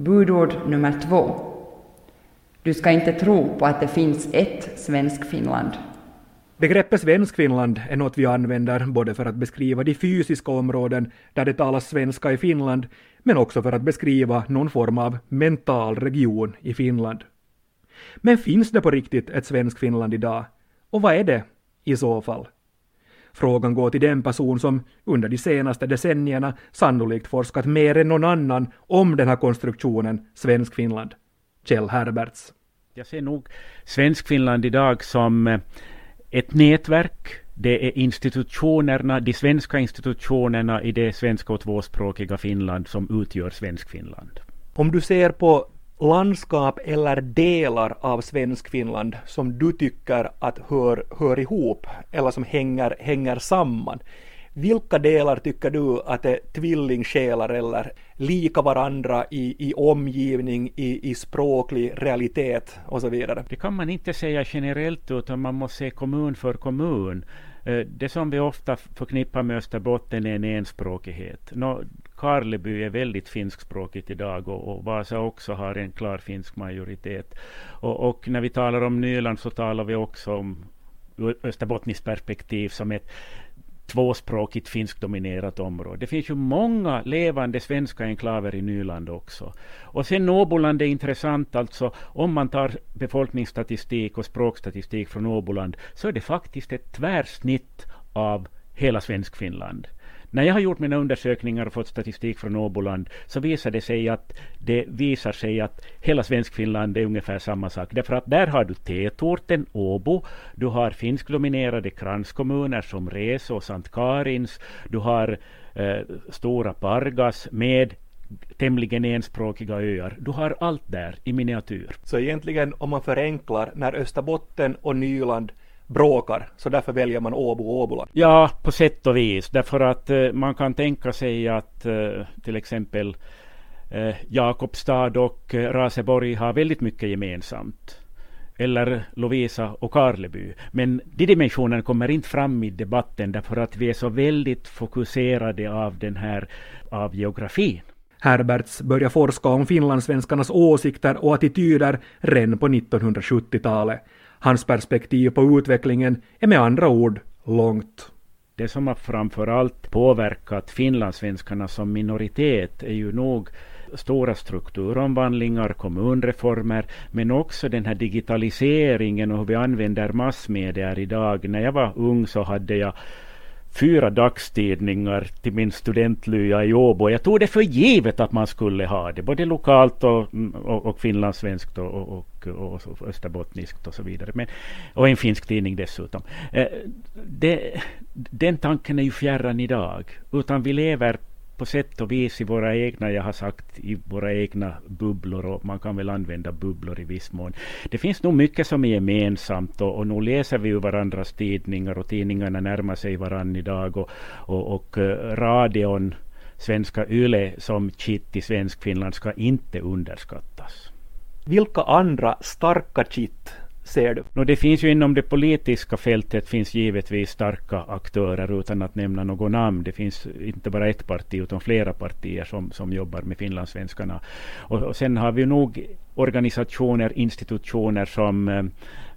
Budord nummer två. Du ska inte tro på att det finns ett Svenskfinland. Begreppet Svenskfinland är något vi använder både för att beskriva de fysiska områden där det talas svenska i Finland, men också för att beskriva någon form av mental region i Finland. Men finns det på riktigt ett Svenskfinland idag? Och vad är det i så fall? Frågan går till den person som under de senaste decennierna sannolikt forskat mer än någon annan om den här konstruktionen Svenskfinland. Kjell Herberts. Jag ser nog Svenskfinland idag som eh, ett nätverk. Det är institutionerna, de svenska institutionerna i det svenska och tvåspråkiga Finland som utgör Svenskfinland. Om du ser på landskap eller delar av Svenskfinland som du tycker att hör, hör ihop eller som hänger, hänger samman. Vilka delar tycker du att är tvillingsjälar eller lika varandra i, i omgivning, i, i språklig realitet och så vidare? Det kan man inte säga generellt utan man måste se kommun för kommun. Eh, det som vi ofta förknippar med Österbotten är en enspråkighet. Karleby är väldigt finskspråkigt idag och, och Vasa också har en klar finsk majoritet. Och, och, när vi talar om Nyland så talar vi också om österbottniskt perspektiv som ett tvåspråkigt finskdominerat område. Det finns ju många levande svenska enklaver i Nyland också. Och sen Åboland är intressant alltså. Om man tar befolkningsstatistik och språkstatistik från Åboland så är det faktiskt ett tvärsnitt av hela Svenskfinland. När jag har gjort mina undersökningar och fått statistik från Åboland så visar det sig att det visar sig att hela Svenskfinland är ungefär samma sak. Därför att där har du tätorten Åbo, du har finskdominerade kranskommuner som Reso och Sankt Karins, du har eh, Stora Pargas med tämligen enspråkiga öar. Du har allt där i miniatyr. Så egentligen om man förenklar, när Österbotten och Nyland bråkar, så därför väljer man Åbo och Åboland. Ja, på sätt och vis. Därför att eh, man kan tänka sig att eh, till exempel eh, Jakobstad och eh, Raseborg har väldigt mycket gemensamt. Eller Lovisa och Karleby. Men de dimensionerna kommer inte fram i debatten därför att vi är så väldigt fokuserade av den här av geografin. Herberts började forska om finlandssvenskarnas åsikter och attityder redan på 1970-talet. Hans perspektiv på utvecklingen är med andra ord långt. Det som har framförallt påverkat finlandssvenskarna som minoritet är ju nog stora strukturomvandlingar, kommunreformer, men också den här digitaliseringen och hur vi använder massmedier idag. När jag var ung så hade jag fyra dagstidningar till min studentlya i Åbo. Jag tog det för givet att man skulle ha det, både lokalt och, och, och finlandssvenskt och, och, och, och österbottniskt och så vidare. Men, och en finsk tidning dessutom. Eh, det, den tanken är ju fjärran idag, utan vi lever på sätt och vis i våra egna, jag har sagt i våra egna bubblor och man kan väl använda bubblor i viss mån. Det finns nog mycket som är gemensamt och, och nu läser vi ju varandras tidningar och tidningarna närmar sig varandra idag och, och, och eh, radion, svenska YLE som kitt i Svenskfinland ska inte underskattas. Vilka andra starka kitt ser du? Och det finns ju inom det politiska fältet finns givetvis starka aktörer utan att nämna något namn. Det finns inte bara ett parti utan flera partier som, som jobbar med finlandssvenskarna. Och, och sen har vi nog organisationer, institutioner som eh,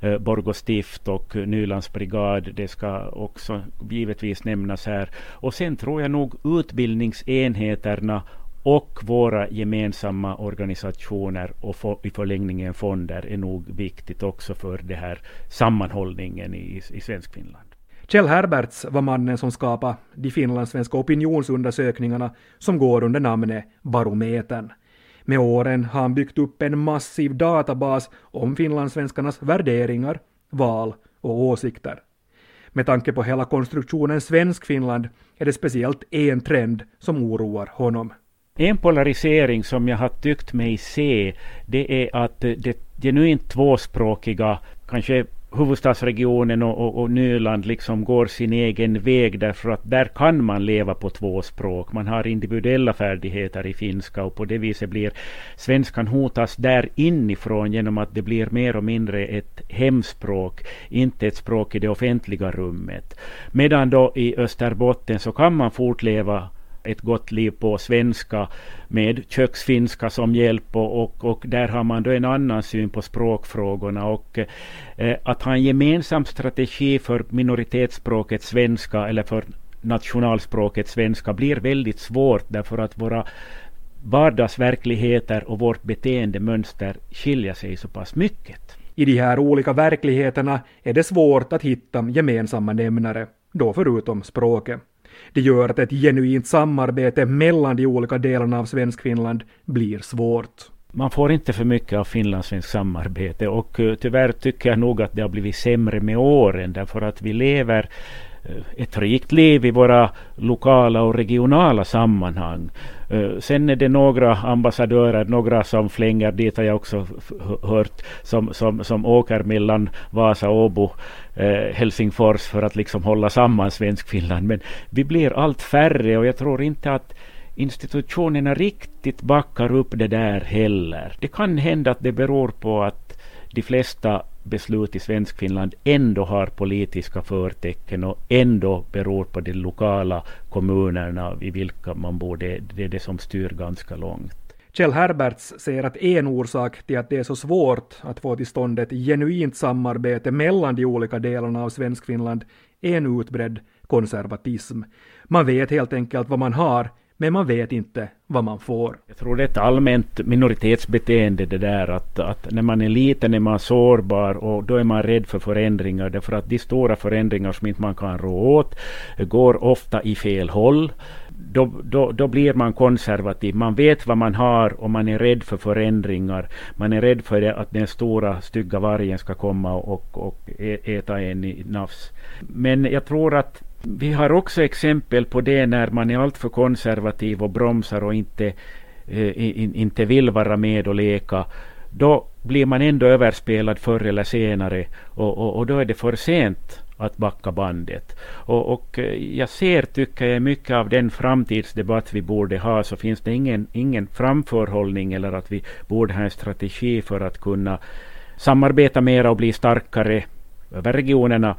eh Borgå stift och Nylands brigad. Det ska också givetvis nämnas här. Och sen tror jag nog utbildningsenheterna och våra gemensamma organisationer och i förlängningen fonder är nog viktigt också för det här sammanhållningen i, i Svenskfinland. Kjell Herberts var mannen som skapade de finlandssvenska opinionsundersökningarna som går under namnet Barometern. Med åren har han byggt upp en massiv databas om finlandssvenskarnas värderingar, val och åsikter. Med tanke på hela konstruktionen Svenskfinland är det speciellt en trend som oroar honom. En polarisering som jag har tyckt mig se, det är att det genuint tvåspråkiga, kanske huvudstadsregionen och, och, och Nyland liksom går sin egen väg därför att där kan man leva på två språk. Man har individuella färdigheter i finska och på det viset blir svenskan hotas där inifrån genom att det blir mer och mindre ett hemspråk, inte ett språk i det offentliga rummet. Medan då i Österbotten så kan man fortleva ett gott liv på svenska med köksfinska som hjälp och, och, och där har man då en annan syn på språkfrågorna och eh, att ha en gemensam strategi för minoritetsspråket svenska eller för nationalspråket svenska blir väldigt svårt därför att våra vardagsverkligheter och vårt beteendemönster skiljer sig så pass mycket. I de här olika verkligheterna är det svårt att hitta gemensamma nämnare, då förutom språket. Det gör att ett genuint samarbete mellan de olika delarna av Svenskfinland blir svårt. Man får inte för mycket av finlandssvenskt samarbete och eh, tyvärr tycker jag nog att det har blivit sämre med åren därför att vi lever eh, ett rikt liv i våra lokala och regionala sammanhang. Eh, sen är det några ambassadörer, några som flänger, dit har jag också hört, som, som, som åker mellan Vasa, Åbo, eh, Helsingfors för att liksom hålla samman Svenskfinland. Men vi blir allt färre och jag tror inte att institutionerna riktigt backar upp det där heller. Det kan hända att det beror på att de flesta beslut i Svenskfinland ändå har politiska förtecken och ändå beror på de lokala kommunerna i vilka man bor. Det, det är det som styr ganska långt. Kjell Herberts säger att en orsak till att det är så svårt att få till stånd ett genuint samarbete mellan de olika delarna av Svenskfinland är en utbredd konservatism. Man vet helt enkelt vad man har men man vet inte vad man får. Jag tror det är ett allmänt minoritetsbeteende det där att, att när man är liten är man sårbar och då är man rädd för förändringar därför att de stora förändringar som inte man kan rå åt går ofta i fel håll. Då, då, då blir man konservativ. Man vet vad man har och man är rädd för förändringar. Man är rädd för det, att den stora stygga vargen ska komma och, och äta en i nafs. Men jag tror att vi har också exempel på det när man är alltför konservativ och bromsar och inte, eh, inte vill vara med och leka. Då blir man ändå överspelad förr eller senare och, och, och då är det för sent att backa bandet. Och, och, eh, jag ser, tycker jag, mycket av den framtidsdebatt vi borde ha, så finns det ingen, ingen framförhållning eller att vi borde ha en strategi för att kunna samarbeta mera och bli starkare över regionerna.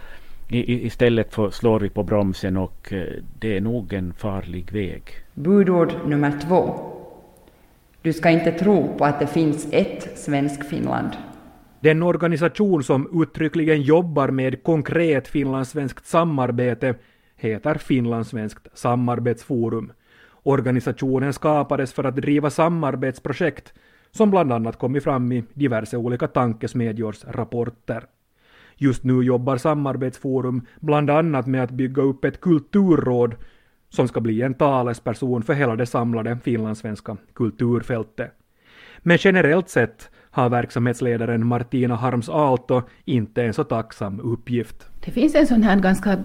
I, istället för slår vi på bromsen och eh, det är nog en farlig väg. Budord nummer två. Du ska inte tro på att det finns ett Svensk-Finland. Den organisation som uttryckligen jobbar med konkret finlandssvenskt samarbete heter Finlandssvenskt samarbetsforum. Organisationen skapades för att driva samarbetsprojekt som bland annat kommit fram i diverse olika tankesmedjors rapporter. Just nu jobbar Samarbetsforum bland annat med att bygga upp ett kulturråd som ska bli en talesperson för hela det samlade finlandssvenska kulturfältet. Men generellt sett har verksamhetsledaren Martina Harms Aalto inte en så tacksam uppgift. Det finns en sån här ganska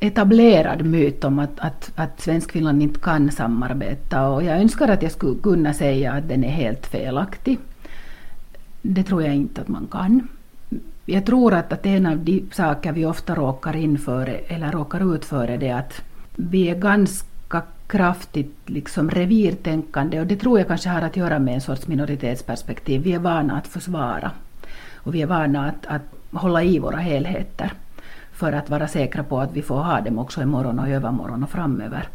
etablerad myt om att, att, att Svenskfinland inte kan samarbeta och jag önskar att jag skulle kunna säga att den är helt felaktig. Det tror jag inte att man kan jag tror att, att en av de saker vi ofta råkar in för, eller råkar ut för, är det att vi är ganska kraftigt liksom revirtänkande och det tror jag kanske har att göra med en sorts minoritetsperspektiv. Vi är vana att försvara och vi är vana att, att hålla i våra helheter för att vara säkra på att vi får ha dem också imorgon och övermorgon och framöver.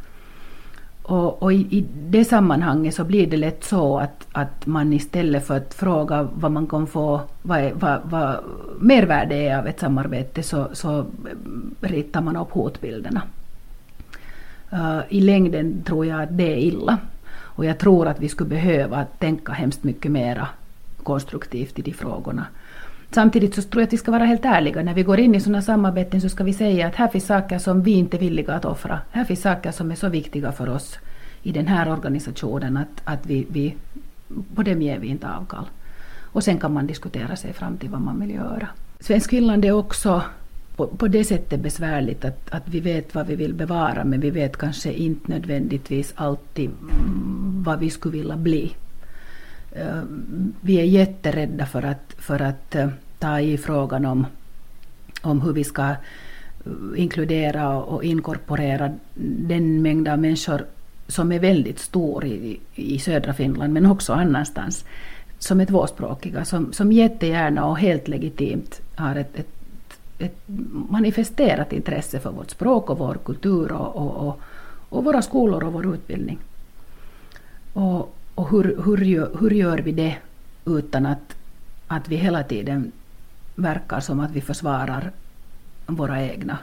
Och, och i, i, det sammanhanget så blir det lätt så att, att man istället för att fråga vad man kan få, vad, är, vad, vad mervärde är av ett samarbete, så, så ritar man upp hotbilderna. Uh, I längden tror jag att det är illa. Och jag tror att vi skulle behöva tänka hemskt mycket mera konstruktivt i de frågorna. Samtidigt så tror jag att vi ska vara helt ärliga. När vi går in i sådana samarbeten så ska vi säga att här finns saker som vi inte är villiga att offra. Här finns saker som är så viktiga för oss i den här organisationen att, att vi, vi, på dem ger vi inte avkall. Och sen kan man diskutera sig fram till vad man vill göra. Svensk Finland är också på, på det sättet besvärligt att, att vi vet vad vi vill bevara men vi vet kanske inte nödvändigtvis alltid mm, vad vi skulle vilja bli. Eh, vi är jätterädda för att, för att eh, ta i frågan om, om hur vi ska eh, inkludera och inkorporera den mängd av människor som är väldigt stor i, i södra Finland men också annanstans som är tvåspråkiga som, som jättegärna och helt legitimt har ett, ett, ett manifesterat intresse för vårt språk och vår kultur och, och, och, och våra skolor och vår utbildning. Och, och hur, hur, gör, hur gör vi det utan att, att vi hela tiden verkar som att vi försvarar våra egna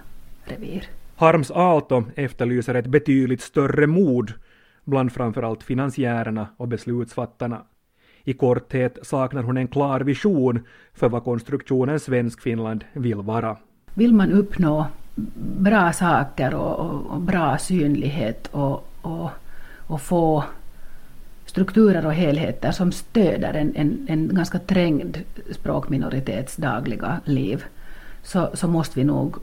revir? Harms Aalto efterlyser ett betydligt större mod bland framförallt finansiärerna och beslutsfattarna. I korthet saknar hon en klar vision för vad konstruktionen Svensk-Finland vill vara. Vill man uppnå bra saker och, och, och bra synlighet och, och, och få strukturer och helheter som stöder en, en, en ganska trängd språkminoritets dagliga liv, så, så måste vi nog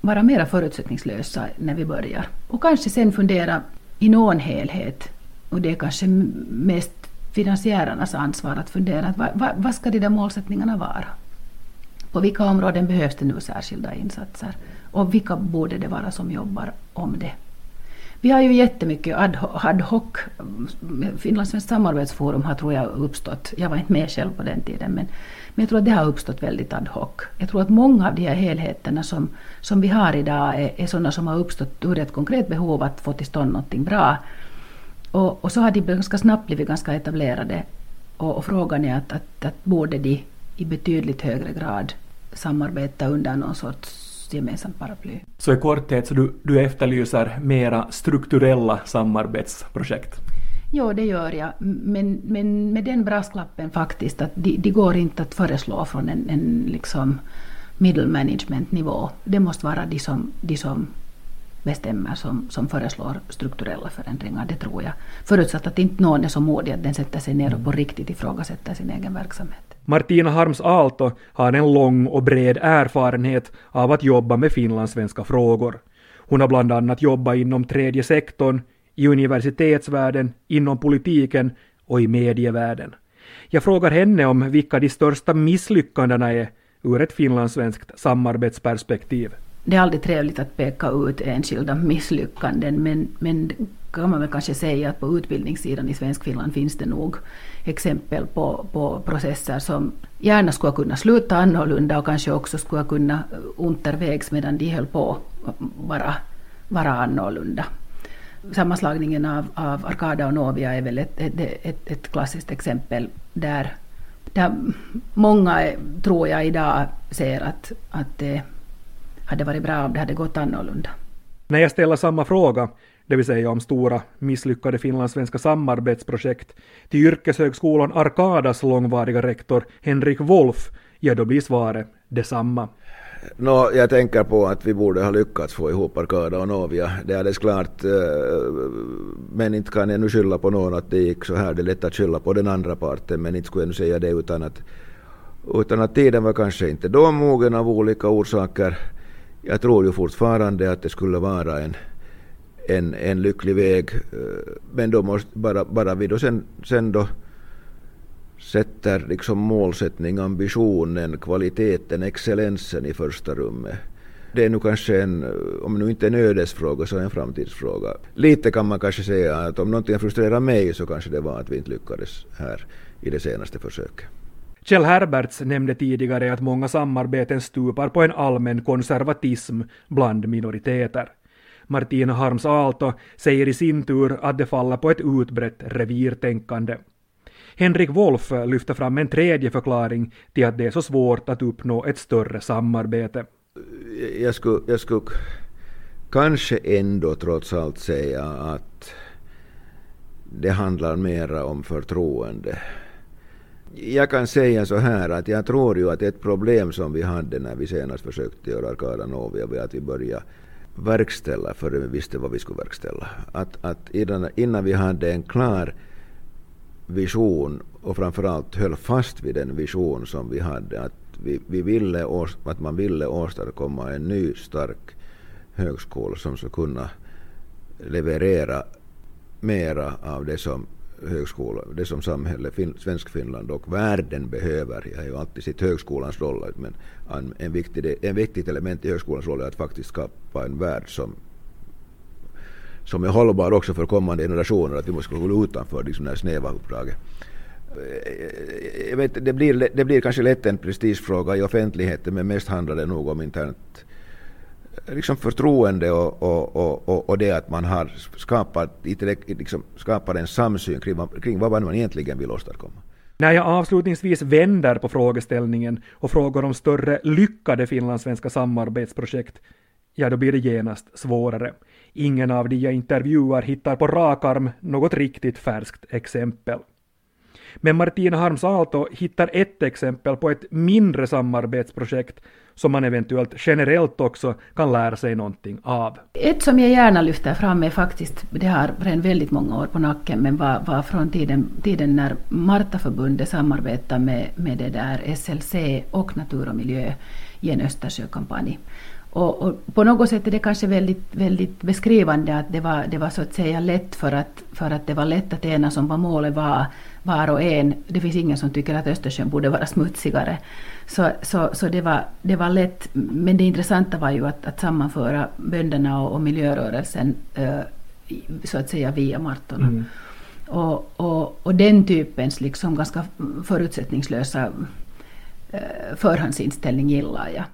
vara mera förutsättningslösa när vi börjar. Och kanske sen fundera i någon helhet, och det är kanske mest finansiärernas ansvar att fundera, att vad, vad, vad ska de där målsättningarna vara? På vilka områden behövs det nu särskilda insatser? Och vilka borde det vara som jobbar om det? Vi har ju jättemycket ad hoc, ad hoc mm, Finlandssvenskt samarbetsforum har tror jag uppstått, jag var inte med själv på den tiden, men, men jag tror att det har uppstått väldigt ad hoc. Jag tror att många av de här helheterna som, som vi har idag är, är sådana som har uppstått ur ett konkret behov att få till stånd någonting bra. Och, och så har de ganska snabbt blivit ganska etablerade. Och, och frågan är att, att, att borde de i betydligt högre grad samarbeta under någon sorts gemensamt paraply. Så i korthet, så du, du efterlyser mera strukturella samarbetsprojekt? Ja, det gör jag. Men, men med den brasklappen faktiskt att de, de går inte att föreslå från en, en liksom middle management nivå. Det måste vara de som, de som bestämmer som, som föreslår strukturella förändringar, det tror jag. Förutsatt att inte någon är så modig att den sätter sig ner och på riktigt ifrågasätter sin egen verksamhet. Martina Harms Aalto har en lång och bred erfarenhet av att jobba med finlandssvenska frågor. Hon har bland annat jobbat inom tredje sektorn, i universitetsvärlden, inom politiken och i medievärlden. Jag frågar henne om vilka de största misslyckandena är ur ett finlandssvenskt samarbetsperspektiv det är aldrig trevligt att peka ut enskilda misslyckanden men, men kan man väl kanske säga att på utbildningssidan i Svenskfinland finns det nog exempel på, på processer som gärna skulle kunna sluta annorlunda och kanske också skulle kunna untervägs medan de höll på vara, vara annorlunda. Sammanslagningen av, av Arkada och Novia är väl ett, ett, ett, ett klassiskt exempel där, där många, tror jag, idag ser att, att det hade varit bra om det hade gått annorlunda. När jag ställer samma fråga, det vill säga om stora misslyckade finlandssvenska samarbetsprojekt, till yrkeshögskolan Arkadas långvariga rektor Henrik Wolf, ja då blir svaret detsamma. No, jag tänker på att vi borde ha lyckats få ihop Arkada och Novia. Det är alldeles klart, eh, men inte kan jag nu skylla på någon att det gick så här. Det är lätt att skylla på den andra parten, men inte skulle jag nu säga det utan att, utan att tiden var kanske inte då mogen av olika orsaker jag tror ju fortfarande att det skulle vara en, en, en lycklig väg. Eh, men då måste bara, bara vi då sen, sen då sätter liksom målsättning, ambitionen, kvaliteten, excellensen i första rummet. Det är nu kanske en, om nu inte en ödesfråga så en framtidsfråga. Lite kan man kanske säga att om någonting frustrerar mig så kanske det var att vi inte lyckades här i det senaste försöket. Kjell Herberts nämnde tidigare att många samarbeten stupar på en allmän konservatism bland minoriteter. Martina Harms Aalto säger i sin tur att det faller på ett utbrett revirtänkande. Henrik Wolf lyfter fram en tredje förklaring till att det är så svårt att uppnå ett större samarbete. Jag skulle, jag skulle kanske ändå trots allt säga att det handlar mera om förtroende jag kan säga så här att jag tror ju att ett problem som vi hade när vi senast försökte göra Arkada Novia var att vi började verkställa före vi visste vad vi skulle verkställa. Att, att innan, innan vi hade en klar vision och framförallt höll fast vid den vision som vi hade. Att, vi, vi ville, att man ville åstadkomma en ny stark högskola som skulle kunna leverera mera av det som högskola, det som samhälle, fin, Svensk-Finland och världen behöver. Jag har ju alltid sett högskolans roll, men en viktig, en viktigt element i högskolans roll är att faktiskt skapa en värld som som är hållbar också för kommande generationer, att vi måste gå utanför liksom det här snäva uppdraget. Eh, jag vet, det, blir, det blir kanske lätt en prestigefråga i offentligheten men mest handlar det nog om internt liksom förtroende och, och, och, och, det att man har skapat, liksom, skapat en samsyn kring, kring vad man egentligen vill åstadkomma. När jag avslutningsvis vänder på frågeställningen och frågar om större lyckade finlandssvenska samarbetsprojekt, ja då blir det genast svårare. Ingen av de jag intervjuar hittar på rak arm något riktigt färskt exempel. Men Martina Harms Aalto hittar ett exempel på ett mindre samarbetsprojekt som man eventuellt generellt också kan lära sig någonting av. Ett som jag gärna lyfter fram är faktiskt, det har redan väldigt många år på nacken, men var, var från tiden, tiden när Martaförbundet samarbetade med, med det där SLC och Natur och miljö i en Östersjökampanj. Och, och, på något sätt är det kanske väldigt, väldigt beskrivande att det var, det var så att säga lätt för att, för att det var lätt att enas om vad målet var var och en. Det finns ingen som tycker att Östersjön borde vara smutsigare. Så, så, så det, var, det var lätt. Men det intressanta var ju att, att sammanföra bönderna och, och miljörörelsen eh, så att säga via Martorna. Mm. Och, och, och den typens liksom ganska förutsättningslösa Eh, förhandsinställning gillar jag.